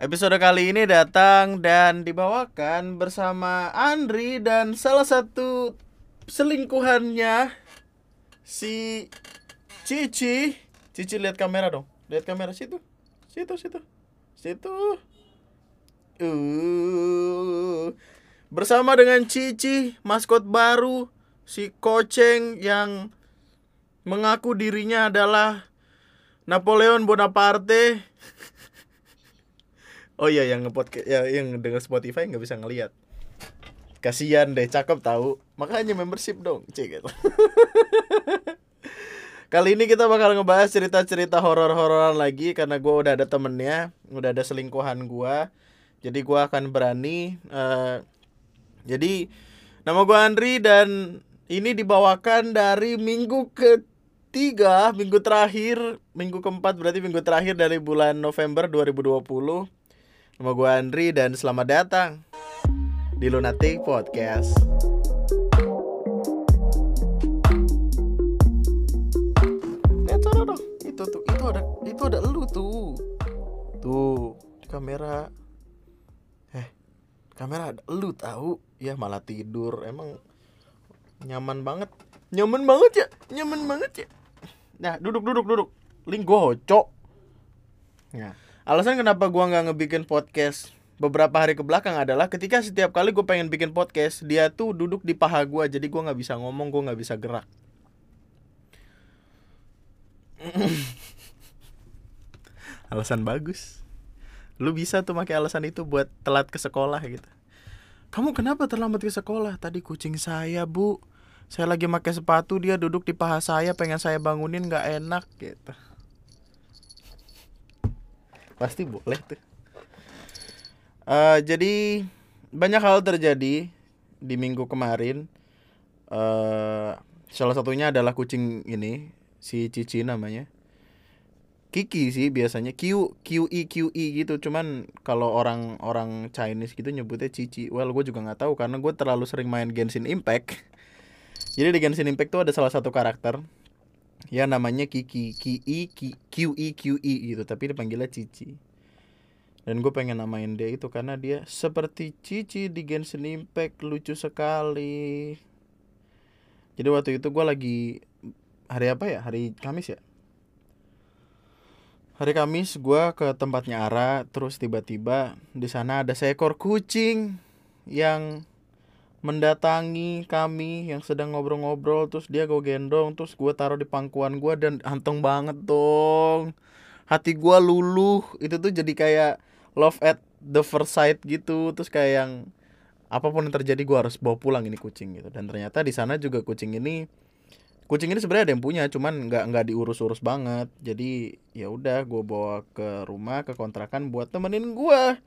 Episode kali ini datang dan dibawakan bersama Andri dan salah satu selingkuhannya si Cici. Cici lihat kamera dong. Lihat kamera situ. Situ situ. Situ. Uh. Bersama dengan Cici, maskot baru si Koceng yang mengaku dirinya adalah Napoleon Bonaparte. Oh iya yang ngepodcast ya yang denger Spotify nggak bisa ngelihat. Kasihan deh, cakep tahu. Makanya membership dong, cek gitu. Kali ini kita bakal ngebahas cerita-cerita horor-hororan lagi karena gue udah ada temennya, udah ada selingkuhan gue. Jadi gue akan berani. Uh, jadi nama gue Andri dan ini dibawakan dari minggu ketiga, minggu terakhir, minggu keempat berarti minggu terakhir dari bulan November 2020 Nama gue Andri dan selamat datang di Lunatic Podcast. Dong, itu tuh, itu ada, itu ada lu tuh, tuh di kamera. Eh, kamera ada lu tahu? Ya malah tidur, emang nyaman banget, nyaman banget ya, nyaman banget ya. Nah, duduk, duduk, duduk. Link gocok. Nah, alasan kenapa gua nggak ngebikin podcast beberapa hari ke belakang adalah ketika setiap kali gue pengen bikin podcast dia tuh duduk di paha gue jadi gue nggak bisa ngomong gue nggak bisa gerak. Alasan bagus. Lu bisa tuh pakai alasan itu buat telat ke sekolah gitu. Kamu kenapa terlambat ke sekolah? Tadi kucing saya bu. Saya lagi pakai sepatu dia duduk di paha saya pengen saya bangunin nggak enak gitu pasti boleh tuh. Uh, jadi banyak hal terjadi di minggu kemarin. Uh, salah satunya adalah kucing ini si Cici namanya. Kiki sih biasanya Q Q E Q E gitu. Cuman kalau orang orang Chinese gitu nyebutnya Cici. Well gue juga nggak tahu karena gue terlalu sering main Genshin Impact. Jadi di Genshin Impact tuh ada salah satu karakter ya namanya Kiki E Q Q E gitu tapi dipanggilnya Cici. Dan gue pengen namain dia itu karena dia seperti Cici di Genshin Impact lucu sekali. Jadi waktu itu gue lagi hari apa ya? Hari Kamis ya? Hari Kamis gue ke tempatnya Ara terus tiba-tiba di sana ada seekor kucing yang mendatangi kami yang sedang ngobrol-ngobrol terus dia gue gendong terus gue taruh di pangkuan gue dan anteng banget dong. Hati gue luluh. Itu tuh jadi kayak love at the first sight gitu. Terus kayak yang apa pun yang terjadi gue harus bawa pulang ini kucing gitu. Dan ternyata di sana juga kucing ini kucing ini sebenarnya ada yang punya cuman nggak nggak diurus-urus banget. Jadi ya udah gue bawa ke rumah ke kontrakan buat temenin gue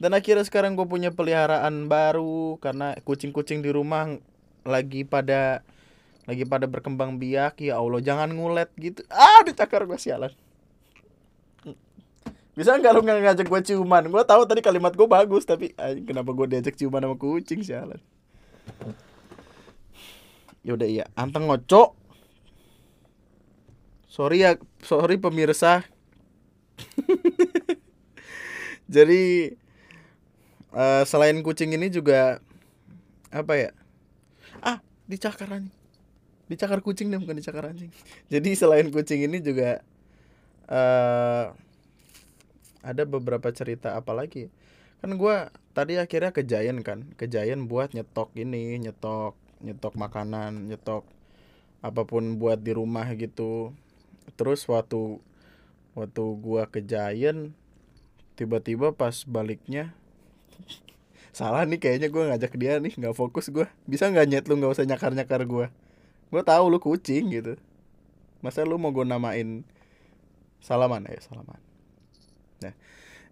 dan akhirnya sekarang gue punya peliharaan baru karena kucing-kucing di rumah lagi pada lagi pada berkembang biak ya Allah jangan ngulet gitu. Ah dicakar gue sialan. Bisa nggak lu ngajak gue ciuman? Gue tahu tadi kalimat gue bagus tapi ay, kenapa gue diajak ciuman sama kucing sialan? Ya udah iya. Anteng ngocok. Sorry ya sorry pemirsa. Jadi uh, selain kucing ini juga apa ya? Ah dicakar anjing. Dicakar kucing deh bukan dicakar anjing. Jadi selain kucing ini juga uh, ada beberapa cerita apa lagi kan gue tadi akhirnya ke Giant kan ke Giant buat nyetok ini nyetok nyetok makanan nyetok apa pun buat di rumah gitu. Terus waktu waktu gua ke Giant tiba-tiba pas baliknya salah nih kayaknya gue ngajak dia nih nggak fokus gue bisa nggak nyet lu nggak usah nyakar nyakar gue gue tahu lu kucing gitu. Masa lu mau gue namain salaman? Ya salaman. Nah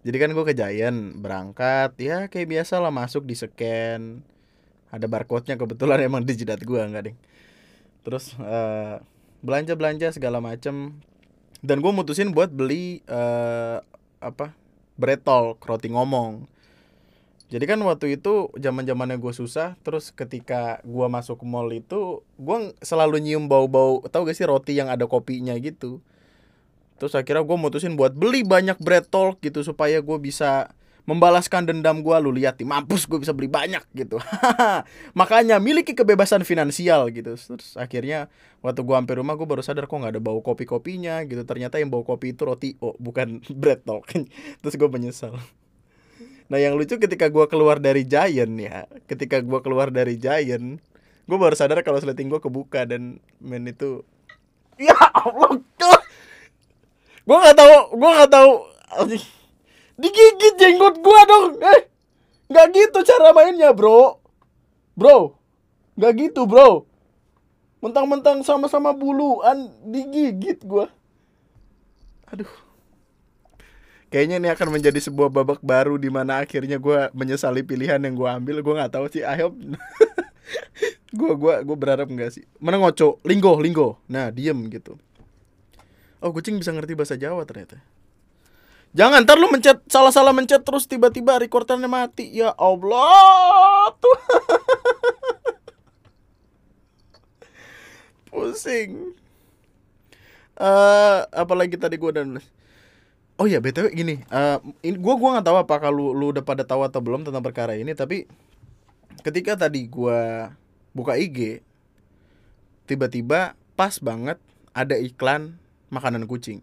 jadi kan gue ke Giant berangkat. Ya kayak biasa lah masuk di scan. Ada barcode nya kebetulan emang di jidat gue nggak ding. Terus uh, belanja belanja segala macem. Dan gue mutusin buat beli uh, apa bretol roti ngomong jadi kan waktu itu zaman zamannya gue susah terus ketika gue masuk ke mall itu gue selalu nyium bau bau tau gak sih roti yang ada kopinya gitu. Terus akhirnya gue mutusin buat beli banyak bread talk gitu supaya gue bisa membalaskan dendam gue lu lihat nih mampus gue bisa beli banyak gitu. Makanya miliki kebebasan finansial gitu. Terus akhirnya waktu gue hampir rumah gue baru sadar kok nggak ada bau kopi kopinya gitu. Ternyata yang bau kopi itu roti oh bukan bread talk. Terus gue menyesal nah yang lucu ketika gue keluar dari Giant ya ketika gue keluar dari Giant gue baru sadar kalau sleting gue kebuka dan men itu ya Allah gue nggak tahu gue nggak tahu. Digigit jenggot gua dong. Eh nggak gitu cara mainnya bro. Bro nggak gitu bro. Mentang-mentang sama-sama buluan digigit gua. Aduh kayaknya ini akan menjadi sebuah babak baru di mana akhirnya gua menyesali pilihan yang gua ambil. Gua nggak tahu sih I hope gua gua gua berharap enggak sih. Mana ngoco? Linggo linggo. Nah diem gitu. Oh kucing bisa ngerti bahasa Jawa ternyata. Jangan ntar lu mencet salah-salah mencet terus tiba-tiba recordernya mati. Ya Allah tuh. Pusing. Uh, apalagi tadi gua dan Oh ya btw gini, uh, in, gua gua nggak tahu apa kalau lu udah pada tahu atau belum tentang perkara ini, tapi ketika tadi gua buka IG, tiba-tiba pas banget ada iklan makanan kucing.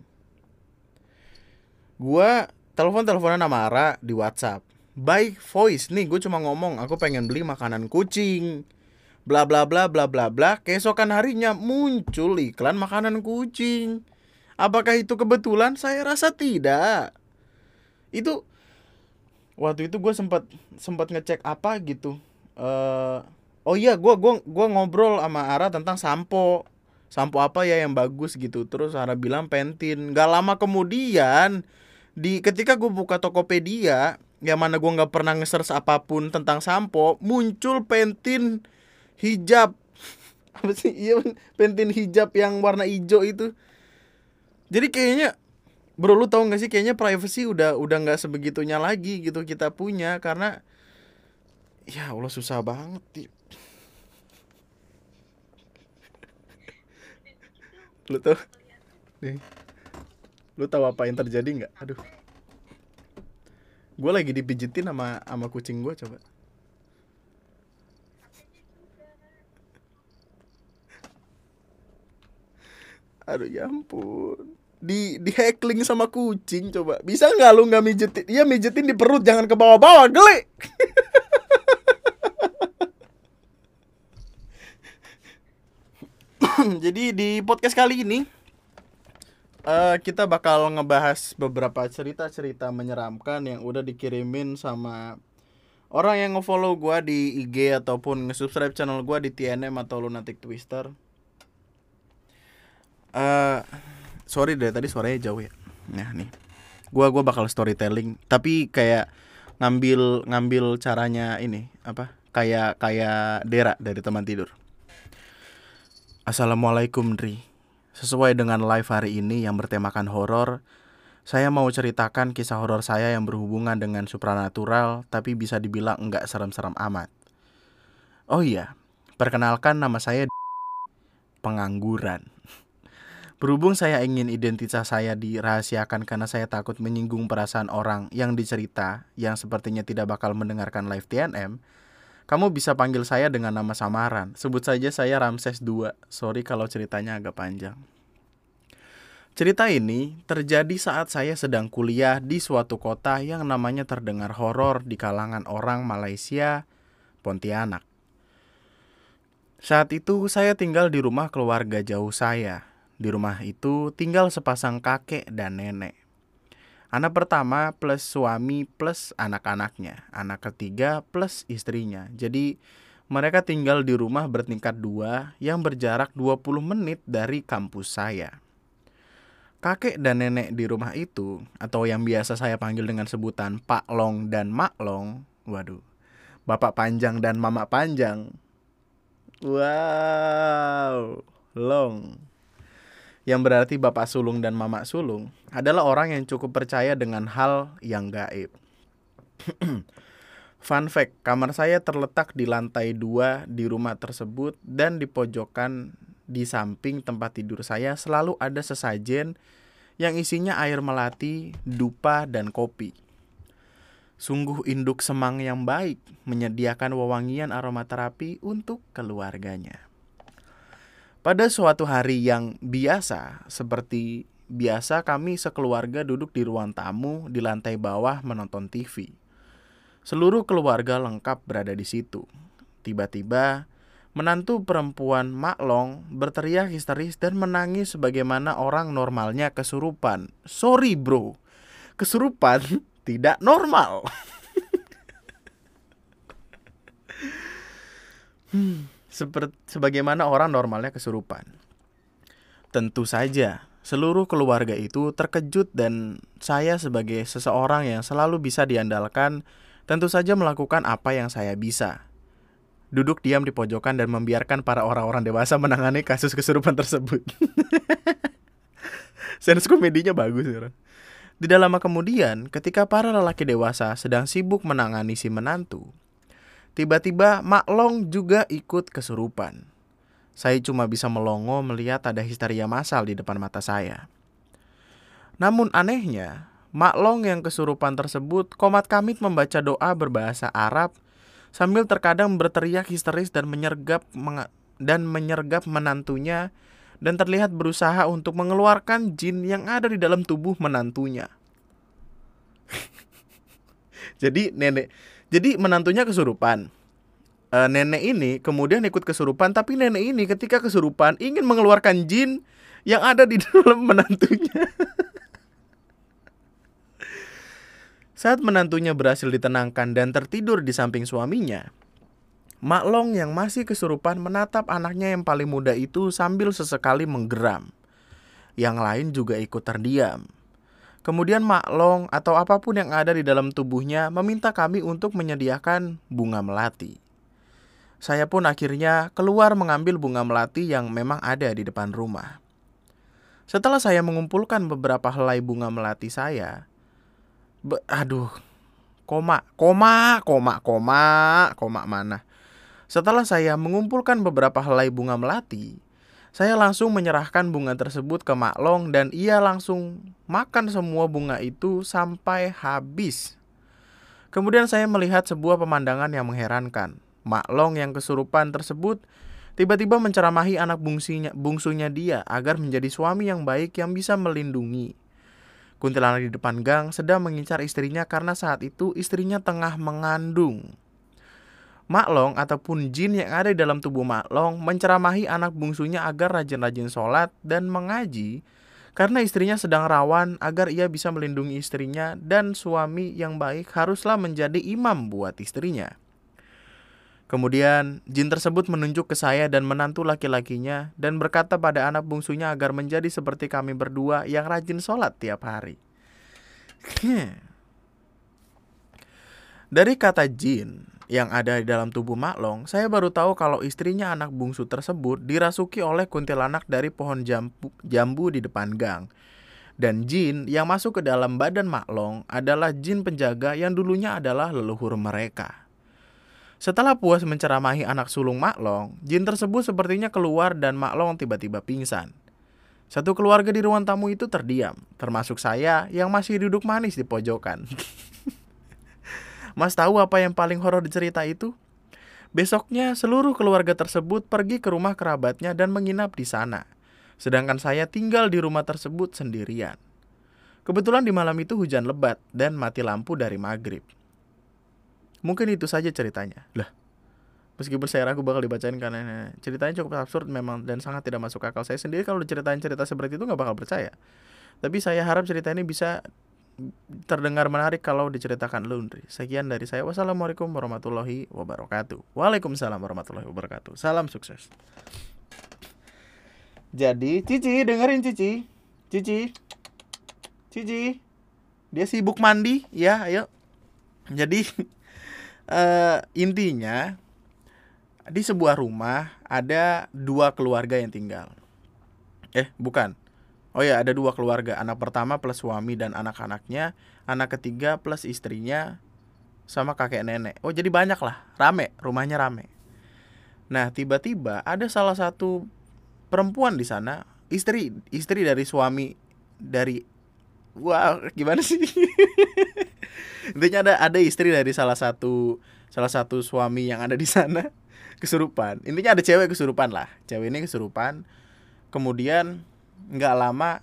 Gua telepon teleponan sama Ara di WhatsApp. By voice nih gue cuma ngomong aku pengen beli makanan kucing. Bla bla bla bla bla bla. Keesokan harinya muncul iklan makanan kucing apakah itu kebetulan? Saya rasa tidak. Itu waktu itu gue sempat sempat ngecek apa gitu. Uh, oh iya gue gua gua ngobrol sama Ara tentang sampo. Sampo apa ya yang bagus gitu. Terus Ara bilang pentin. Gak lama kemudian di ketika gue buka Tokopedia yang mana gue nggak pernah nge-search apa pun tentang sampo muncul pentin hijab. Apa sih? Iya pentin hijab yang warna hijau itu jadi kayaknya bro lu tau gak sih kayaknya privacy udah udah nggak sebegitunya lagi gitu kita punya karena ya Allah susah banget lu tau? Nih. Lu tahu apa yang terjadi nggak? Aduh. Gue lagi dipijitin sama sama kucing gue coba aduh ya ampun. Di di heckling sama kucing coba. Bisa nggak lu nggak mijitin iya mijitin di perut jangan ke bawah-bawah geli. Jadi di podcast kali ini uh, kita bakal ngebahas beberapa cerita-cerita menyeramkan yang udah dikirimin sama orang yang ngefollow gue di IG ataupun nge-subscribe channel gue di TNM atau Lunatic Twister. Uh, sorry deh tadi suaranya jauh ya. Nah nih, gue gua bakal storytelling tapi kayak ngambil ngambil caranya ini apa? Kayak kayak Dera dari teman tidur. Assalamualaikum Dri Sesuai dengan live hari ini yang bertemakan horor, saya mau ceritakan kisah horor saya yang berhubungan dengan supranatural tapi bisa dibilang enggak serem-serem amat. Oh iya, perkenalkan nama saya pengangguran. Berhubung saya ingin identitas saya dirahasiakan karena saya takut menyinggung perasaan orang yang dicerita yang sepertinya tidak bakal mendengarkan live TNM, kamu bisa panggil saya dengan nama samaran. Sebut saja saya Ramses II. Sorry kalau ceritanya agak panjang. Cerita ini terjadi saat saya sedang kuliah di suatu kota yang namanya terdengar horor di kalangan orang Malaysia, Pontianak. Saat itu saya tinggal di rumah keluarga jauh saya. Di rumah itu tinggal sepasang kakek dan nenek. Anak pertama plus suami plus anak-anaknya. Anak ketiga plus istrinya. Jadi mereka tinggal di rumah bertingkat dua yang berjarak 20 menit dari kampus saya. Kakek dan nenek di rumah itu, atau yang biasa saya panggil dengan sebutan Pak Long dan Mak Long, waduh, Bapak Panjang dan Mama Panjang. Wow, Long. Yang berarti Bapak Sulung dan Mama Sulung adalah orang yang cukup percaya dengan hal yang gaib. Fun fact, kamar saya terletak di lantai dua di rumah tersebut dan di pojokan di samping tempat tidur saya selalu ada sesajen yang isinya air melati, dupa, dan kopi. Sungguh induk semang yang baik menyediakan wewangian aromaterapi untuk keluarganya. Pada suatu hari yang biasa, seperti biasa kami sekeluarga duduk di ruang tamu di lantai bawah menonton TV. Seluruh keluarga lengkap berada di situ. Tiba-tiba, menantu perempuan Maklong berteriak histeris dan menangis sebagaimana orang normalnya kesurupan. Sorry bro, kesurupan tidak normal. hmm, seperti sebagaimana orang normalnya kesurupan. Tentu saja, seluruh keluarga itu terkejut dan saya sebagai seseorang yang selalu bisa diandalkan tentu saja melakukan apa yang saya bisa. Duduk diam di pojokan dan membiarkan para orang-orang dewasa menangani kasus kesurupan tersebut. Sense komedinya bagus ya. Tidak lama kemudian, ketika para lelaki dewasa sedang sibuk menangani si menantu, tiba-tiba Mak Long juga ikut kesurupan. Saya cuma bisa melongo melihat ada histeria massal di depan mata saya. Namun anehnya, Mak Long yang kesurupan tersebut komat kamit membaca doa berbahasa Arab sambil terkadang berteriak histeris dan menyergap dan menyergap menantunya dan terlihat berusaha untuk mengeluarkan jin yang ada di dalam tubuh menantunya. jadi nenek, jadi menantunya kesurupan. E, nenek ini kemudian ikut kesurupan, tapi nenek ini ketika kesurupan ingin mengeluarkan jin yang ada di dalam menantunya. Saat menantunya berhasil ditenangkan dan tertidur di samping suaminya, Maklong yang masih kesurupan menatap anaknya yang paling muda itu sambil sesekali menggeram. Yang lain juga ikut terdiam. Kemudian Maklong atau apa pun yang ada di dalam tubuhnya meminta kami untuk menyediakan bunga melati. Saya pun akhirnya keluar mengambil bunga melati yang memang ada di depan rumah. Setelah saya mengumpulkan beberapa helai bunga melati saya, aduh, koma, koma, koma, koma, koma mana? Setelah saya mengumpulkan beberapa helai bunga melati, saya langsung menyerahkan bunga tersebut ke Maklong dan ia langsung makan semua bunga itu sampai habis. Kemudian saya melihat sebuah pemandangan yang mengherankan. Maklong yang kesurupan tersebut tiba-tiba menceramahi anak bungsunya, bungsunya dia agar menjadi suami yang baik yang bisa melindungi. Kuntilanak di depan gang sedang mengincar istrinya karena saat itu istrinya tengah mengandung. Maklong ataupun jin yang ada di dalam tubuh Maklong menceramahi anak bungsunya agar rajin-rajin sholat dan mengaji karena istrinya sedang rawan agar ia bisa melindungi istrinya dan suami yang baik haruslah menjadi imam buat istrinya. Kemudian jin tersebut menunjuk ke saya dan menantu laki-lakinya dan berkata pada anak bungsunya agar menjadi seperti kami berdua yang rajin sholat tiap hari. Dari kata jin, yang ada di dalam tubuh Maklong, saya baru tahu kalau istrinya anak bungsu tersebut dirasuki oleh kuntilanak dari pohon jambu, jambu di depan gang. Dan jin yang masuk ke dalam badan Maklong adalah jin penjaga yang dulunya adalah leluhur mereka. Setelah puas menceramahi anak sulung Maklong, jin tersebut sepertinya keluar dan Maklong tiba-tiba pingsan. Satu keluarga di ruang tamu itu terdiam, termasuk saya yang masih duduk manis di pojokan. Mas tahu apa yang paling horor di cerita itu? Besoknya seluruh keluarga tersebut pergi ke rumah kerabatnya dan menginap di sana. Sedangkan saya tinggal di rumah tersebut sendirian. Kebetulan di malam itu hujan lebat dan mati lampu dari maghrib. Mungkin itu saja ceritanya. Lah, meskipun saya ragu bakal dibacain karena ceritanya cukup absurd memang dan sangat tidak masuk akal. Saya sendiri kalau diceritain cerita seperti itu nggak bakal percaya. Tapi saya harap cerita ini bisa terdengar menarik kalau diceritakan laundry. Sekian dari saya. Wassalamualaikum warahmatullahi wabarakatuh. Waalaikumsalam warahmatullahi wabarakatuh. Salam sukses. Jadi, Cici, dengerin Cici. Cici. Cici. Dia sibuk mandi, ya, ayo. Jadi uh, intinya di sebuah rumah ada dua keluarga yang tinggal. Eh, bukan Oh ya, ada dua keluarga. Anak pertama plus suami dan anak-anaknya. Anak ketiga plus istrinya sama kakek nenek. Oh, jadi banyak lah. Rame, rumahnya rame. Nah, tiba-tiba ada salah satu perempuan di sana, istri istri dari suami dari Wah, gimana sih? intinya ada ada istri dari salah satu salah satu suami yang ada di sana kesurupan intinya ada cewek kesurupan lah cewek ini kesurupan kemudian nggak lama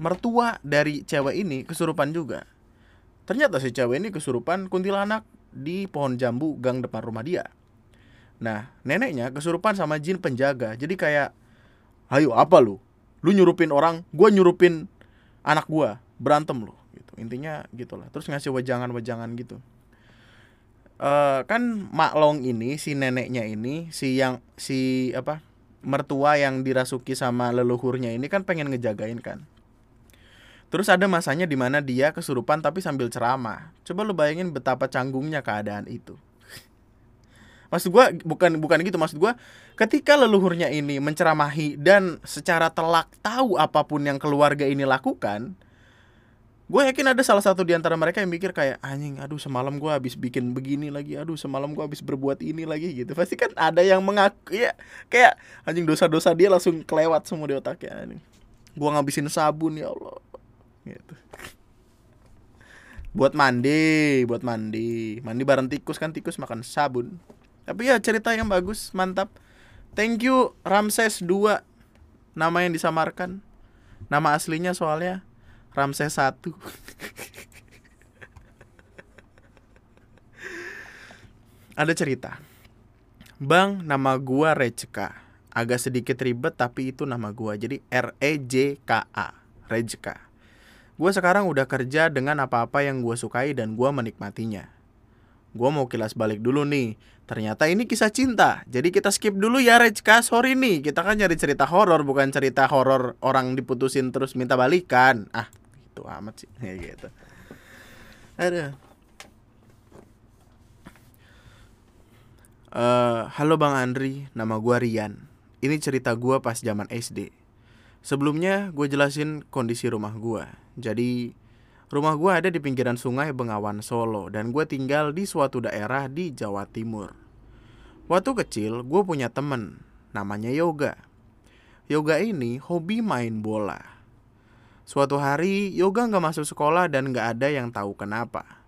mertua dari cewek ini kesurupan juga. Ternyata si cewek ini kesurupan kuntilanak di pohon jambu gang depan rumah dia. Nah neneknya kesurupan sama jin penjaga. Jadi kayak ayo apa lu? Lu nyurupin orang gua nyurupin anak gua. Berantem lu. Gitu. Intinya gitulah. Terus ngasih wejangan-wejangan gitu. Uh, kan Maklong ini si neneknya ini si yang si apa mertua yang dirasuki sama leluhurnya ini kan pengen ngejagain kan Terus ada masanya di mana dia kesurupan tapi sambil ceramah. Coba lu bayangin betapa canggungnya keadaan itu. Maksud gua bukan bukan gitu maksud gua ketika leluhurnya ini menceramahi dan secara telak tahu apa pun yang keluarga ini lakukan, gue yakin ada salah satu di antara mereka yang mikir kayak anjing aduh semalam gue habis bikin begini lagi aduh semalam gue habis berbuat ini lagi gitu. Pasti kan ada yang mengaku ya kayak anjing dosa-dosa dia langsung kelewat semua di otaknya anjing. Gue ngabisin sabun ya Allah gitu. Buat mandi buat mandi. Mandi bareng tikus kan tikus makan sabun. Tapi ya cerita yang bagus mantap. Thank you Ramses 2 nama yang disamarkan. Nama aslinya soalnya Ramses 1 ada cerita Bang, nama gua Rejka. Agak sedikit ribet tapi itu nama gua. Jadi R E J K A. Rejka. Gue sekarang udah kerja dengan apa-apa yang gue sukai dan gue menikmatinya. Gue mau kilas balik dulu nih. Ternyata ini kisah cinta. Jadi kita skip dulu ya Rejka. Sorry nih, kita kan nyari cerita horor bukan cerita horor orang diputusin terus minta balikan. Ah, itu amat sih. Ya gitu. Ada. Uh, halo Bang Andri, nama gue Rian. Ini cerita gue pas zaman SD. Sebelumnya gue jelasin kondisi rumah gue. Jadi rumah gue ada di pinggiran sungai Bengawan Solo dan gue tinggal di suatu daerah di Jawa Timur. Waktu kecil gue punya temen namanya Yoga. Yoga ini hobi main bola. Suatu hari Yoga nggak masuk sekolah dan nggak ada yang tahu kenapa.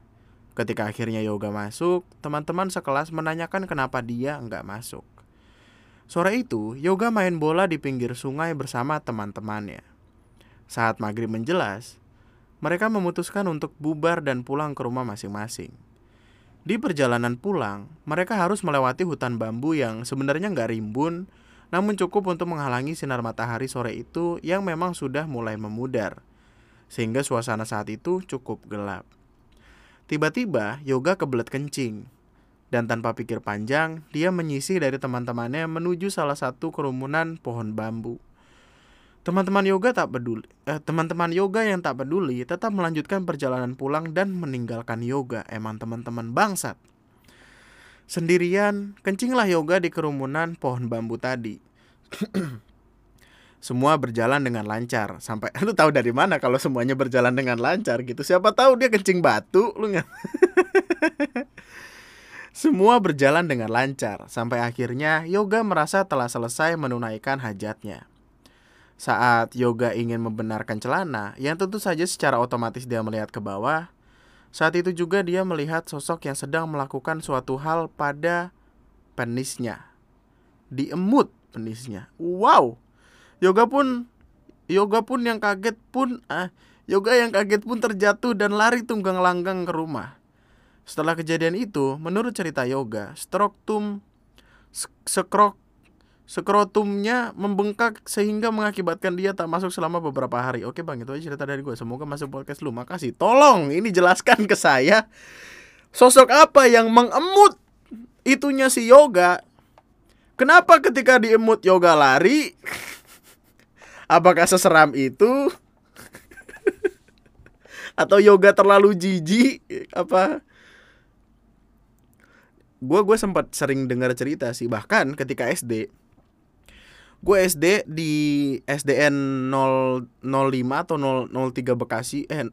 Ketika akhirnya Yoga masuk, teman-teman sekelas menanyakan kenapa dia nggak masuk. Sore itu, Yoga main bola di pinggir sungai bersama teman-temannya. Saat maghrib menjelas, mereka memutuskan untuk bubar dan pulang ke rumah masing-masing. Di perjalanan pulang, mereka harus melewati hutan bambu yang sebenarnya nggak rimbun, namun cukup untuk menghalangi sinar matahari sore itu yang memang sudah mulai memudar, sehingga suasana saat itu cukup gelap. Tiba-tiba, Yoga kebelet kencing, dan tanpa pikir panjang, dia menyisih dari teman-temannya menuju salah satu kerumunan pohon bambu. Teman-teman yoga tak peduli. Eh, teman-teman yoga yang tak peduli tetap melanjutkan perjalanan pulang dan meninggalkan yoga. Emang teman-teman bangsat. Sendirian, kencinglah yoga di kerumunan pohon bambu tadi. Semua berjalan dengan lancar sampai lu tahu dari mana kalau semuanya berjalan dengan lancar gitu. Siapa tahu dia kencing batu lu nggak? Semua berjalan dengan lancar sampai akhirnya Yoga merasa telah selesai menunaikan hajatnya saat yoga ingin membenarkan celana, yang tentu saja secara otomatis dia melihat ke bawah, saat itu juga dia melihat sosok yang sedang melakukan suatu hal pada penisnya. Diemut penisnya. Wow. Yoga pun Yoga pun yang kaget pun ah, Yoga yang kaget pun terjatuh dan lari tunggang langgang ke rumah. Setelah kejadian itu, menurut cerita Yoga, tum sekrok skrotumnya membengkak sehingga mengakibatkan dia tak masuk selama beberapa hari. Oke bang, itu aja cerita dari gue. Semoga masuk podcast lu. Makasih. Tolong ini jelaskan ke saya sosok apa yang mengemut itunya si yoga. Kenapa ketika diemut yoga lari? Apakah seseram itu? Atau yoga terlalu jijik? Apa? Gue gue sempat sering dengar cerita sih bahkan ketika SD gue SD di SDN 005 atau 003 Bekasi eh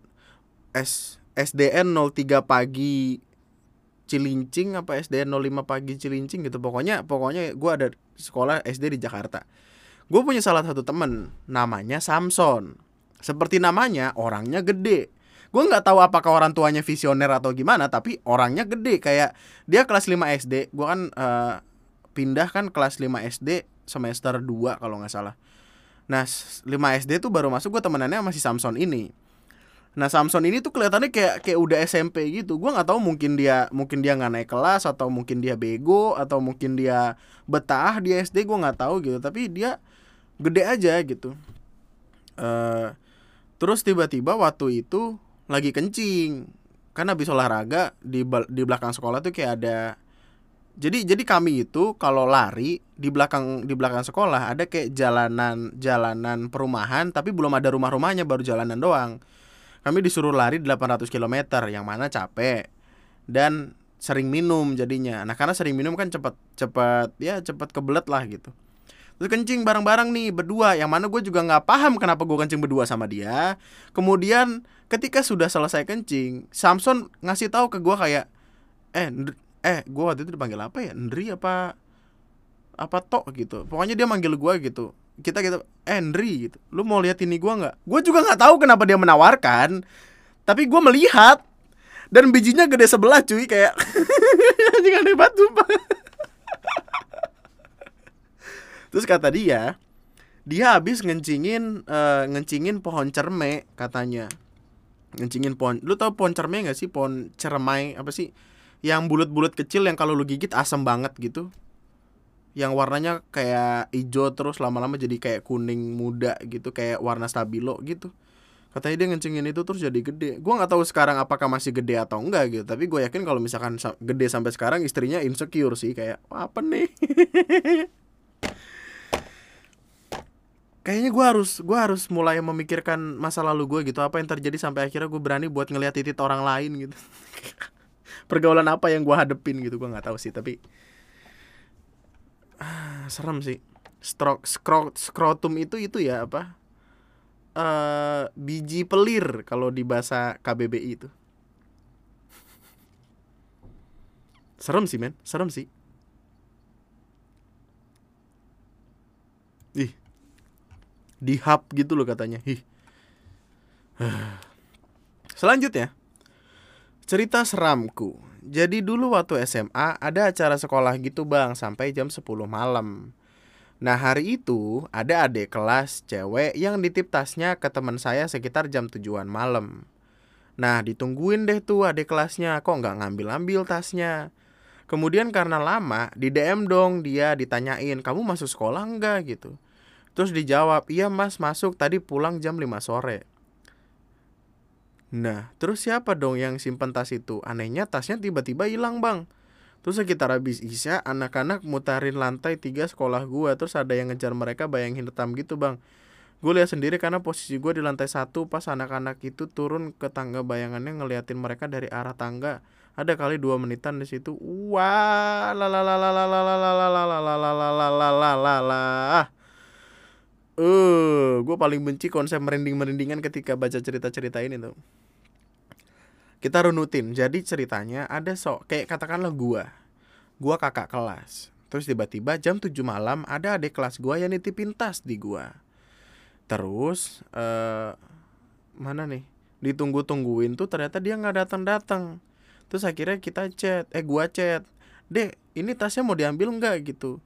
S SDN 03 pagi Cilincing apa SDN 05 pagi Cilincing gitu. Pokoknya pokoknya gue ada sekolah SD di Jakarta. Gue punya salah satu temen namanya Samson. Seperti namanya orangnya gede. Gue nggak tahu apakah orang tuanya visioner atau gimana tapi orangnya gede. Kayak dia kelas 5 SD gue kan uh, pindah kan kelas 5 SD semester 2 kalau nggak salah nah 5 SD tuh baru masuk gue temenannya masih Samson ini Nah Samson ini tuh kelihatannya kayak kayak udah SMP gitu. Gua nggak tahu mungkin dia mungkin dia nggak naik kelas atau mungkin dia bego atau mungkin dia betah di SD gua nggak tahu gitu. Tapi dia gede aja gitu. Uh, terus tiba-tiba waktu itu lagi kencing karena habis olahraga di di belakang sekolah tuh kayak ada jadi jadi kami itu kalau lari di belakang di belakang sekolah ada kayak jalanan jalanan perumahan tapi belum ada rumah-rumahnya baru jalanan doang kami disuruh lari 800 km yang mana capek dan sering minum jadinya. Nah, karena sering minum kan cepat cepat ya cepat kebelet lah gitu. Terus kencing bareng-bareng nih berdua, yang mana gue juga nggak paham kenapa gue kencing berdua sama dia. Kemudian ketika sudah selesai kencing, Samson ngasih tahu ke gue kayak, eh eh gue waktu itu dipanggil apa ya, Ndri apa apa tok gitu. Pokoknya dia manggil gue gitu. Kita gitu Henry gitu. Lu mau lihat ini gua nggak? Gue juga nggak tahu kenapa dia menawarkan tapi gue melihat. Dan bijinya gede sebelah cuy kayak anjing aneh banget terus kata dia dia habis ngencingin uh, ngencingin pohon cerme katanya. Ngencingin pohon lu tau pohon cerme gak sih? Pohon cermai apa sih yang bulat-bulat kecil yang kalau lu gigit asam banget gitu. Yang warnanya kayak hijau terus lama-lama jadi kayak kuning muda gitu kayak warna stabilo gitu. Katanya dia ngencingin itu terus jadi gede. Gue nggak tahu sekarang apakah masih gede atau enggak gitu tapi gue yakin kalau misalkan gede sampai sekarang istrinya insecure sih kayak apa nih? Kayaknya gue harus gue harus mulai memikirkan masa lalu gue gitu apa yang terjadi sampai akhirnya gue berani buat ngeliat titik orang lain gitu pergaulan apa yang gue hadepin gitu gue nggak tahu sih tapi ah, serem sih. Stroke skro, skrotum itu itu ya apa uh, biji pelir kalau di bahasa KBBI itu. Serem sih men serem sih. Ih. Di hub gitu loh katanya ih. Selanjutnya cerita seramku jadi dulu waktu SMA ada acara sekolah gitu bang sampai jam 10 malam. Nah hari itu ada adik kelas cewek yang ditip tasnya ke teman saya sekitar jam tujuan malam. Nah ditungguin deh tuh adik kelasnya kok nggak ngambil-ambil tasnya. Kemudian karena lama di DM dong dia ditanyain kamu masuk sekolah enggak gitu. Terus dijawab iya mas masuk tadi pulang jam 5 sore. Nah, terus siapa dong yang simpen tas itu? Anehnya tasnya tiba-tiba hilang, Bang. Terus sekitar habis Isya, anak-anak mutarin lantai tiga sekolah gua. Terus ada yang ngejar mereka bayangin hitam gitu, Bang. Gue lihat sendiri karena posisi gue di lantai satu pas anak-anak itu turun ke tangga bayangannya ngeliatin mereka dari arah tangga. Ada kali dua menitan di situ. Wah, la la Uh, gue paling benci konsep merinding-merindingan ketika baca cerita-cerita ini tuh. Kita runutin. Jadi ceritanya ada sok kayak katakanlah gua. Gua kakak kelas. Terus tiba-tiba jam 7 malam ada adik kelas gua yang nitipin tas di gua. Terus eh uh, mana nih? Ditunggu-tungguin tuh ternyata dia nggak datang-datang. Terus akhirnya kita chat, eh gua chat. Dek, ini tasnya mau diambil nggak gitu?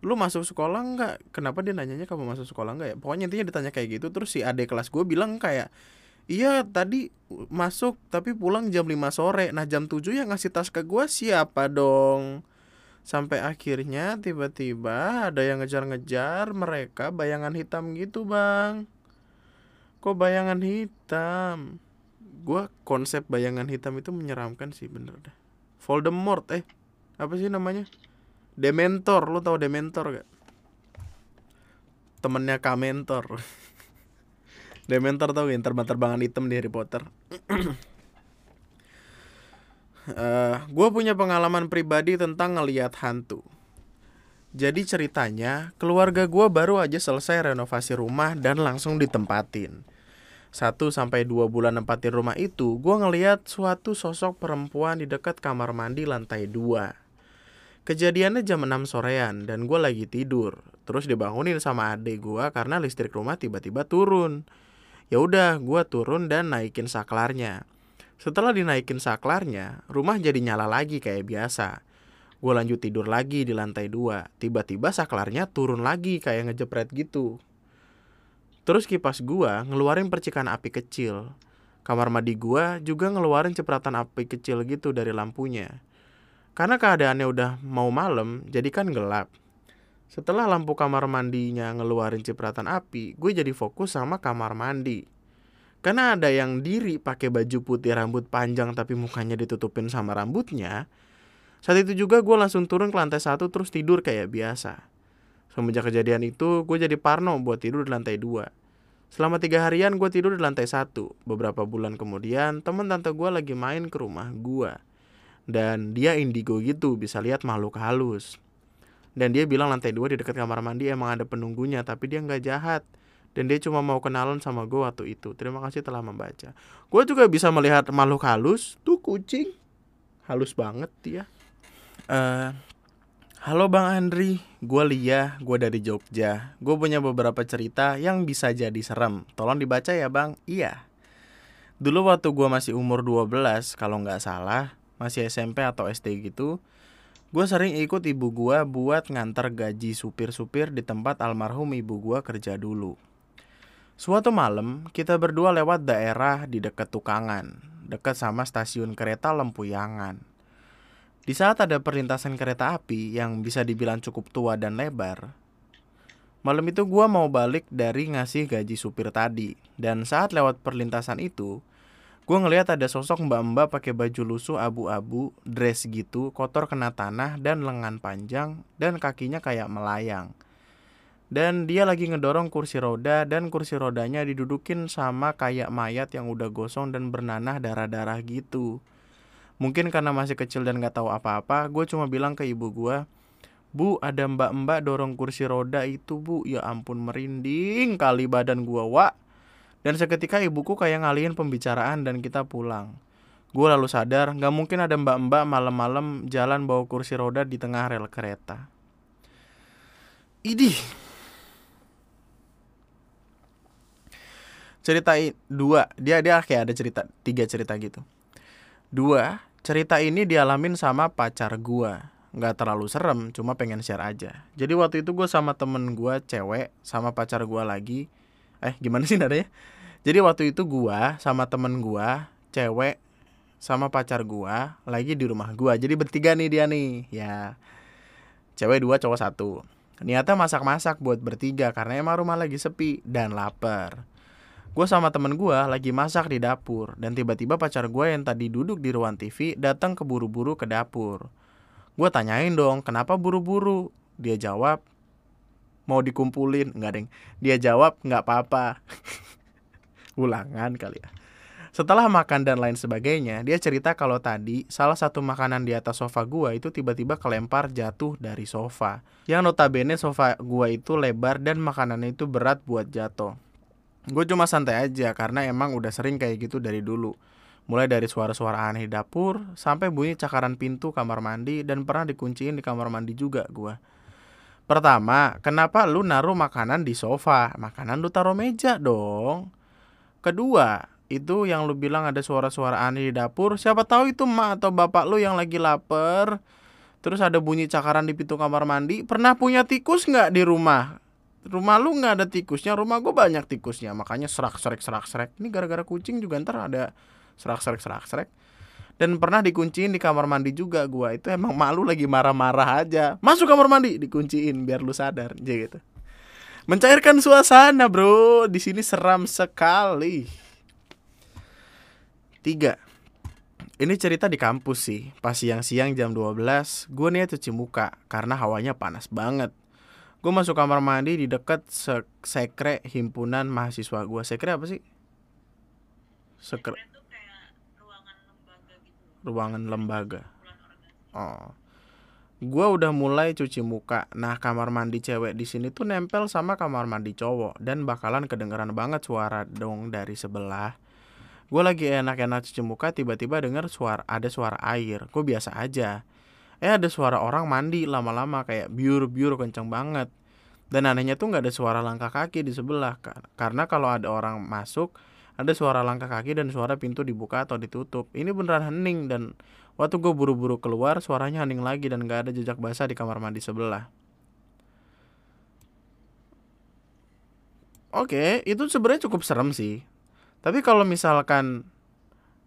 Lu masuk sekolah nggak? Kenapa dia nanyanya kamu masuk sekolah nggak ya? Pokoknya intinya ditanya kayak gitu terus si adik kelas gue bilang kayak iya tadi masuk tapi pulang jam 5 sore. Nah jam 7 yang ngasih tas ke gue siapa dong? Sampai akhirnya tiba-tiba ada yang ngejar-ngejar mereka bayangan hitam gitu bang. Kok bayangan hitam? Gue konsep bayangan hitam itu menyeramkan sih bener dah. Voldemort eh apa sih namanya Dementor, lu tau Dementor gak? Temennya Kamentor. Dementor tau gak terbang-terbangan hitam di Harry Potter? uh, eh, gue punya pengalaman pribadi tentang ngeliat hantu. Jadi ceritanya, keluarga gue baru aja selesai renovasi rumah dan langsung ditempatin. Satu sampai dua bulan nempatin rumah itu, gue ngeliat suatu sosok perempuan di dekat kamar mandi lantai dua. Kejadiannya jam 6 sorean dan gue lagi tidur. Terus dibangunin sama adik gue karena listrik rumah tiba-tiba turun. Ya udah, gue turun dan naikin saklarnya. Setelah dinaikin saklarnya, rumah jadi nyala lagi kayak biasa. Gue lanjut tidur lagi di lantai dua. Tiba-tiba saklarnya turun lagi kayak ngejepret gitu. Terus kipas gue ngeluarin percikan api kecil. Kamar mandi gue juga ngeluarin cipratan api kecil gitu dari lampunya. Karena keadaannya udah mau malam, jadi kan gelap. Setelah lampu kamar mandinya ngeluarin cipratan api, gue jadi fokus sama kamar mandi. Karena ada yang diri pakai baju putih rambut panjang tapi mukanya ditutupin sama rambutnya. Saat itu juga gue langsung turun ke lantai satu terus tidur kayak biasa. Semenjak kejadian itu, gue jadi parno buat tidur di lantai dua. Selama tiga harian gue tidur di lantai satu. Beberapa bulan kemudian, temen tante gue lagi main ke rumah gue. Dan dia indigo gitu, bisa lihat makhluk halus. Dan dia bilang lantai dua di dekat kamar mandi emang ada penunggunya tapi dia nggak jahat. Dan dia cuma mau kenalan sama gue waktu itu. Terima kasih telah membaca. Gue juga bisa melihat makhluk halus. Tuh kucing. Halus banget dia. Uh, Halo Bang Andri, gue Lia, gue dari Jogja. Gue punya beberapa cerita yang bisa jadi serem. Tolong dibaca ya Bang, iya. Dulu waktu gue masih umur 12, kalau nggak salah Masih SMP atau SD gitu Gue sering ikut ibu gue buat ngantar gaji supir-supir di tempat almarhum ibu gue kerja dulu. Suatu malam, kita berdua lewat daerah di dekat Tukangan, dekat sama stasiun kereta Lempuyangan. Di saat ada perlintasan kereta api yang bisa dibilang cukup tua dan lebar, malam itu gue mau balik dari ngasih gaji supir tadi. Dan saat lewat perlintasan itu, gue ngelihat ada sosok mbak-mbak pakai baju lusuh abu-abu, dress gitu, kotor kena tanah dan lengan panjang dan kakinya kayak melayang. Dan dia lagi ngedorong kursi roda dan kursi rodanya didudukin sama kayak mayat yang udah gosong dan bernanah darah-darah gitu. Mungkin karena masih kecil dan gak tahu apa-apa, gue cuma bilang ke ibu gue, Bu, ada mbak-mbak dorong kursi roda itu bu, ya ampun merinding kali badan gue, wak. Dan seketika ibuku kayak ngalihin pembicaraan dan kita pulang. Gue lalu sadar, gak mungkin ada mbak-mbak malam-malam jalan bawa kursi roda di tengah rel kereta. Idih. Cerita dua, dia dia kayak ada cerita tiga cerita gitu. Dua, cerita ini dialamin sama pacar gue. Gak terlalu serem, cuma pengen share aja. Jadi waktu itu gue sama temen gue cewek, sama pacar gue lagi, eh gimana sih nadanya? Jadi waktu itu gua sama temen gua cewek sama pacar gua lagi di rumah gua. Jadi bertiga nih dia nih. Ya cewek dua cowok satu. Niatnya masak-masak buat bertiga karena emang rumah lagi sepi dan lapar. Gue sama temen gue lagi masak di dapur dan tiba-tiba pacar gue yang tadi duduk di ruang TV datang keburu-buru ke dapur. Gue tanyain dong kenapa buru-buru. Dia jawab mau dikumpulin nggak deng dia jawab nggak apa-apa ulangan kali ya setelah makan dan lain sebagainya, dia cerita kalau tadi salah satu makanan di atas sofa gua itu tiba-tiba kelempar jatuh dari sofa. Yang notabene sofa gua itu lebar dan makanannya itu berat buat jatuh. Gue cuma santai aja karena emang udah sering kayak gitu dari dulu. Mulai dari suara-suara aneh di dapur sampai bunyi cakaran pintu kamar mandi dan pernah dikunciin di kamar mandi juga gua. Pertama, kenapa lu naruh makanan di sofa? Makanan lu taruh meja dong. Kedua, itu yang lu bilang ada suara-suara aneh di dapur. Siapa tahu itu emak atau bapak lu yang lagi lapar. Terus ada bunyi cakaran di pintu kamar mandi. Pernah punya tikus nggak di rumah? Rumah lu nggak ada tikusnya, rumah gue banyak tikusnya. Makanya serak serak serak serak. Ini gara-gara kucing juga ntar ada serak serak serak serak dan pernah dikunciin di kamar mandi juga gua. Itu emang malu lagi marah-marah aja. Masuk kamar mandi dikunciin biar lu sadar aja gitu. Mencairkan suasana bro. Di sini seram sekali. Tiga. Ini cerita di kampus sih. Pas siang-siang jam 12 gue nih cuci muka karena hawanya panas banget. Gue masuk kamar mandi di dekat sekre himpunan mahasiswa gue sekre apa sih? Sekre ruangan lembaga. Oh. Gue udah mulai cuci muka. Nah kamar mandi cewek di sini tuh nempel sama kamar mandi cowok dan bakalan kedengeran banget suara dong dari sebelah. Gue lagi enak-enak cuci muka tiba-tiba denger suara ada suara air. Gue biasa aja? Eh ada suara orang mandi lama-lama kayak biur-biur kenceng banget. Dan anehnya tuh nggak ada suara langkah kaki di sebelah karena kalau ada orang masuk ada suara langkah kaki dan suara pintu dibuka atau ditutup. Ini beneran hening dan waktu gue buru-buru keluar suaranya hening lagi dan nggak ada jejak basah di kamar mandi sebelah. Oke itu sebenarnya cukup serem sih. Tapi kalau misalkan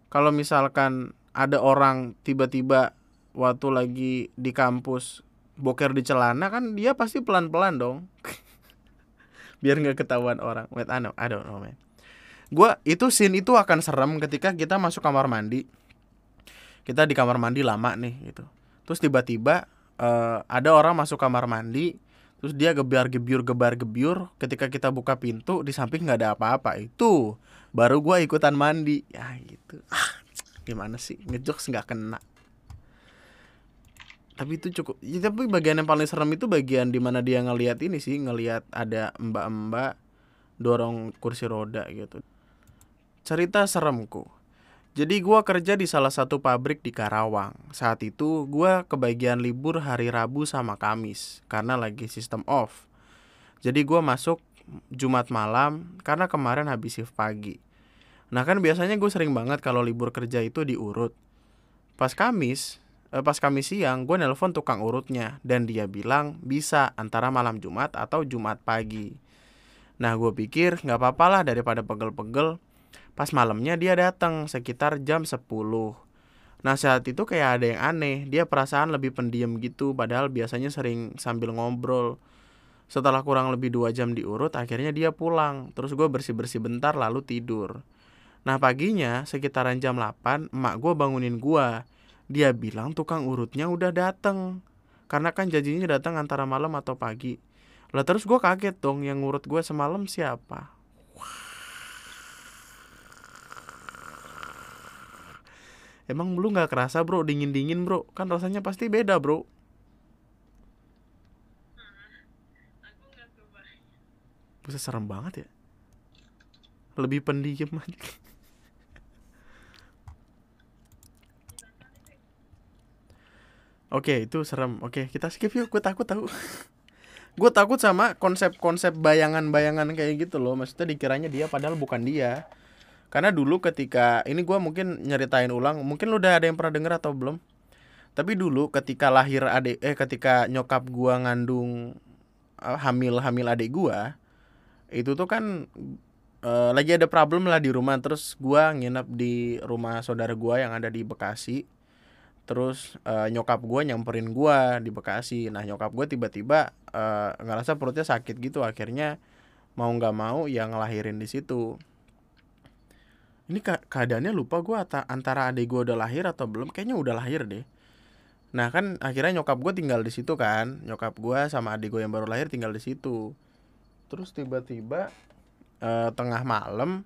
kalau misalkan ada orang tiba-tiba waktu lagi di kampus boker di celana kan dia pasti pelan-pelan dong. Biar nggak ketahuan orang. Wait I know I don't know man gue itu scene itu akan serem ketika kita masuk kamar mandi. Kita di kamar mandi lama nih gitu. Terus tiba-tiba uh, ada orang masuk kamar mandi terus dia gebar gebyur gebar gebyur ketika kita buka pintu di samping nggak ada apa-apa. Itu baru gue ikutan mandi. Ya gitu. Ah gimana sih? Ngejokes nggak kena. Tapi itu cukup ya, tapi bagian yang paling serem itu bagian di mana dia ngelihat ini sih ngelihat ada mbak-mbak dorong kursi roda gitu cerita seremku. Jadi gue kerja di salah satu pabrik di Karawang. Saat itu gue kebagian libur hari Rabu sama Kamis karena lagi sistem off. Jadi gue masuk Jumat malam karena kemarin habis shift pagi. Nah kan biasanya gue sering banget kalau libur kerja itu diurut. Pas Kamis Eh, pas kami siang gue nelpon tukang urutnya dan dia bilang bisa antara malam Jumat atau Jumat pagi. Nah gue pikir nggak apa-apa lah daripada pegel-pegel. Pas malamnya dia datang sekitar jam 10 Nah saat itu kayak ada yang aneh. Dia perasaan lebih pendiam gitu Padahal biasanya sering sambil ngobrol. Setelah kurang lebih dua jam diurut Akhirnya dia pulang. Terus gue bersih-bersih bentar lalu tidur. Nah paginya sekitaran jam 8 Emak gue bangunin gue dia bilang tukang urutnya udah dateng. Karena kan janjinya datang antara malam atau pagi. Lah terus gue kaget dong yang ngurut gue semalam siapa Emang lu gak kerasa bro dingin-dingin bro Kan rasanya pasti beda bro Bisa serem banget ya Lebih pendiam Oke, itu serem. Oke, kita skip yuk. Gue takut tahu. gue takut sama konsep-konsep bayangan-bayangan kayak gitu loh. Maksudnya dikiranya dia padahal bukan dia. Karena dulu ketika ini gue mungkin nyeritain ulang, mungkin lu udah ada yang pernah denger atau belum? Tapi dulu ketika lahir adik eh ketika nyokap gua ngandung uh, hamil hamil adik gua, itu tuh kan uh, lagi ada problem lah di rumah. Terus gua nginep di rumah saudara gua yang ada di Bekasi. Terus uh, nyokap gue nyamperin gue di Bekasi. Nah nyokap gue tiba-tiba uh, ngerasa perutnya sakit gitu. Akhirnya mau nggak mau yang ngelahirin di situ ini ke keadaannya lupa gue antara adik gue udah lahir atau belum kayaknya udah lahir deh. Nah kan akhirnya nyokap gue tinggal di situ kan. Nyokap gue sama adik gue yang baru lahir tinggal di situ. Terus tiba-tiba uh, tengah malam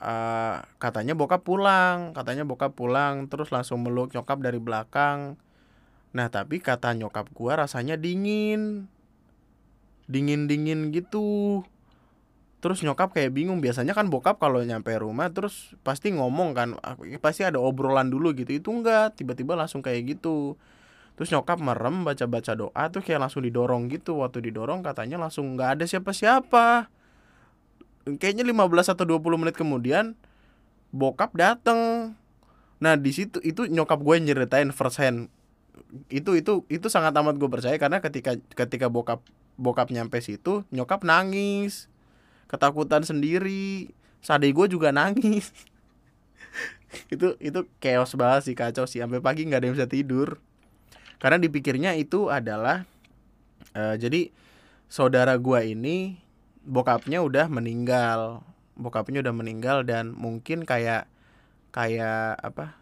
uh, katanya bokap pulang katanya bokap pulang terus langsung meluk nyokap dari belakang. Nah tapi kata nyokap gua rasanya dingin. Dingin dingin gitu terus nyokap kayak bingung. Biasanya kan bokap kalau nyampe rumah terus pasti ngomong kan pasti ada obrolan dulu gitu. Itu enggak. Tiba-tiba langsung kayak gitu. Terus nyokap merem baca-baca doa tuh kayak langsung didorong gitu. Waktu didorong katanya langsung nggak ada siapa-siapa. Kayaknya 15 atau 20 menit kemudian bokap dateng. Nah di situ itu nyokap gue nyeritain first hand. Itu itu itu sangat amat gue percaya karena ketika ketika bokap bokap nyampe situ nyokap nangis ketakutan sendiri. Sadai gue juga nangis. Itu itu chaos banget sih kacau sih. Sampai pagi nggak ada yang bisa tidur. Karena dipikirnya itu adalah uh, jadi saudara gue ini bokapnya udah meninggal. Bokapnya udah meninggal dan mungkin kayak kayak apa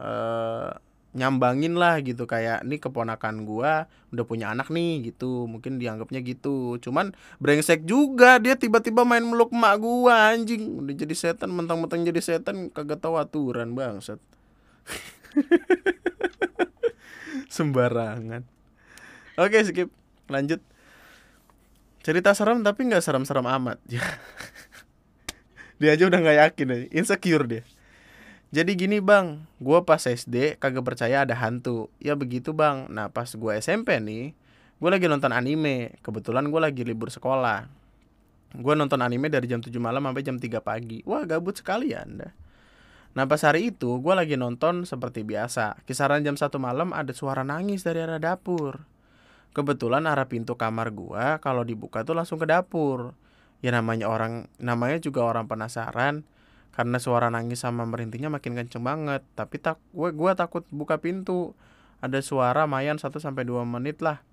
eh nyambangin lah gitu kayak nih keponakan gua udah punya anak nih gitu. Mungkin dianggapnya gitu. Cuman brengsek juga dia tiba-tiba main meluk emak gua anjing. Udah jadi setan mentang-mentang jadi setan kagak tahu aturan bangsat. Sembarangan. Oke skip. Lanjut. Cerita serem tapi nggak serem-serem amat. Dia aja udah nggak yakin insecure dia jadi gini bang gue pas SD kagak percaya ada hantu. Ya begitu bang. Nah pas gue SMP nih gue lagi nonton anime. Kebetulan gue lagi libur sekolah. Gue nonton anime dari jam 7 malam sampai jam 3 pagi. Wah gabut sekali ya anda. Nah pas hari itu gue lagi nonton seperti biasa. Kisaran jam 1 malam ada suara nangis dari arah dapur. Kebetulan arah pintu kamar gue kalau dibuka tuh langsung ke dapur. Ya namanya orang namanya juga orang penasaran karena suara nangis sama merintihnya makin kenceng banget. Tapi tak gue gue takut buka pintu. Ada suara mayan 1 sampai dua menit lah.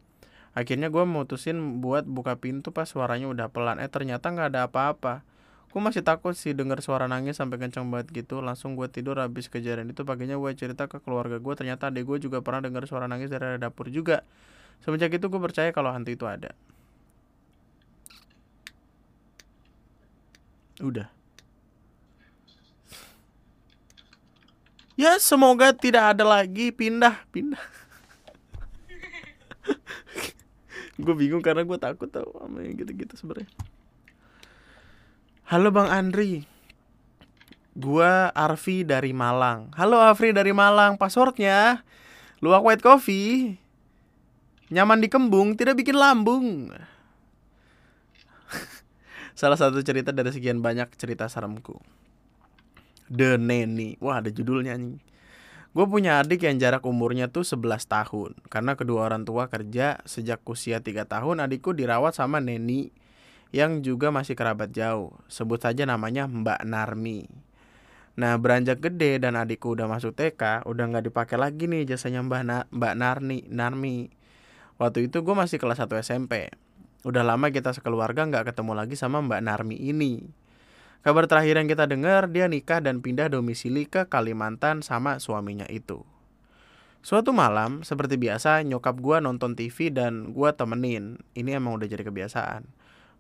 Akhirnya gue mutusin buat buka pintu pas suaranya udah pelan. Eh ternyata nggak ada apa-apa. Gue masih takut sih dengar suara nangis sampai kenceng banget gitu. Langsung gue tidur habis kejadian itu. Paginya gue cerita ke keluarga gue ternyata adek gue juga pernah dengar suara nangis dari dapur juga. Semenjak itu gue percaya kalau hantu itu ada. Udah ya semoga tidak ada lagi pindah pindah. Gue bingung karena gue takut tau sama yang gitu-gitu sebenarnya. Halo bang Andri. Gue Arfi dari Malang. Halo Arfi dari Malang. Passwordnya luak white coffee. Nyaman di kembung tidak bikin lambung. Salah satu cerita dari sekian banyak cerita seremku The Neni. Wah, ada judulnya nih. Gue punya adik yang jarak umurnya tuh 11 tahun. Karena kedua orang tua kerja sejak usia 3 tahun adikku dirawat sama Neni yang juga masih kerabat jauh. Sebut saja namanya Mbak Narmi. Nah beranjak gede dan adikku udah masuk TK, udah nggak dipakai lagi nih jasanya Mbak Na Mbak Narni Narmi. Waktu itu gue masih kelas 1 SMP. Udah lama kita sekeluarga nggak ketemu lagi sama Mbak Narmi ini. Kabar terakhir yang kita dengar, dia nikah dan pindah domisili ke Kalimantan sama suaminya itu. Suatu malam, seperti biasa, nyokap gua nonton TV dan gua temenin. Ini emang udah jadi kebiasaan.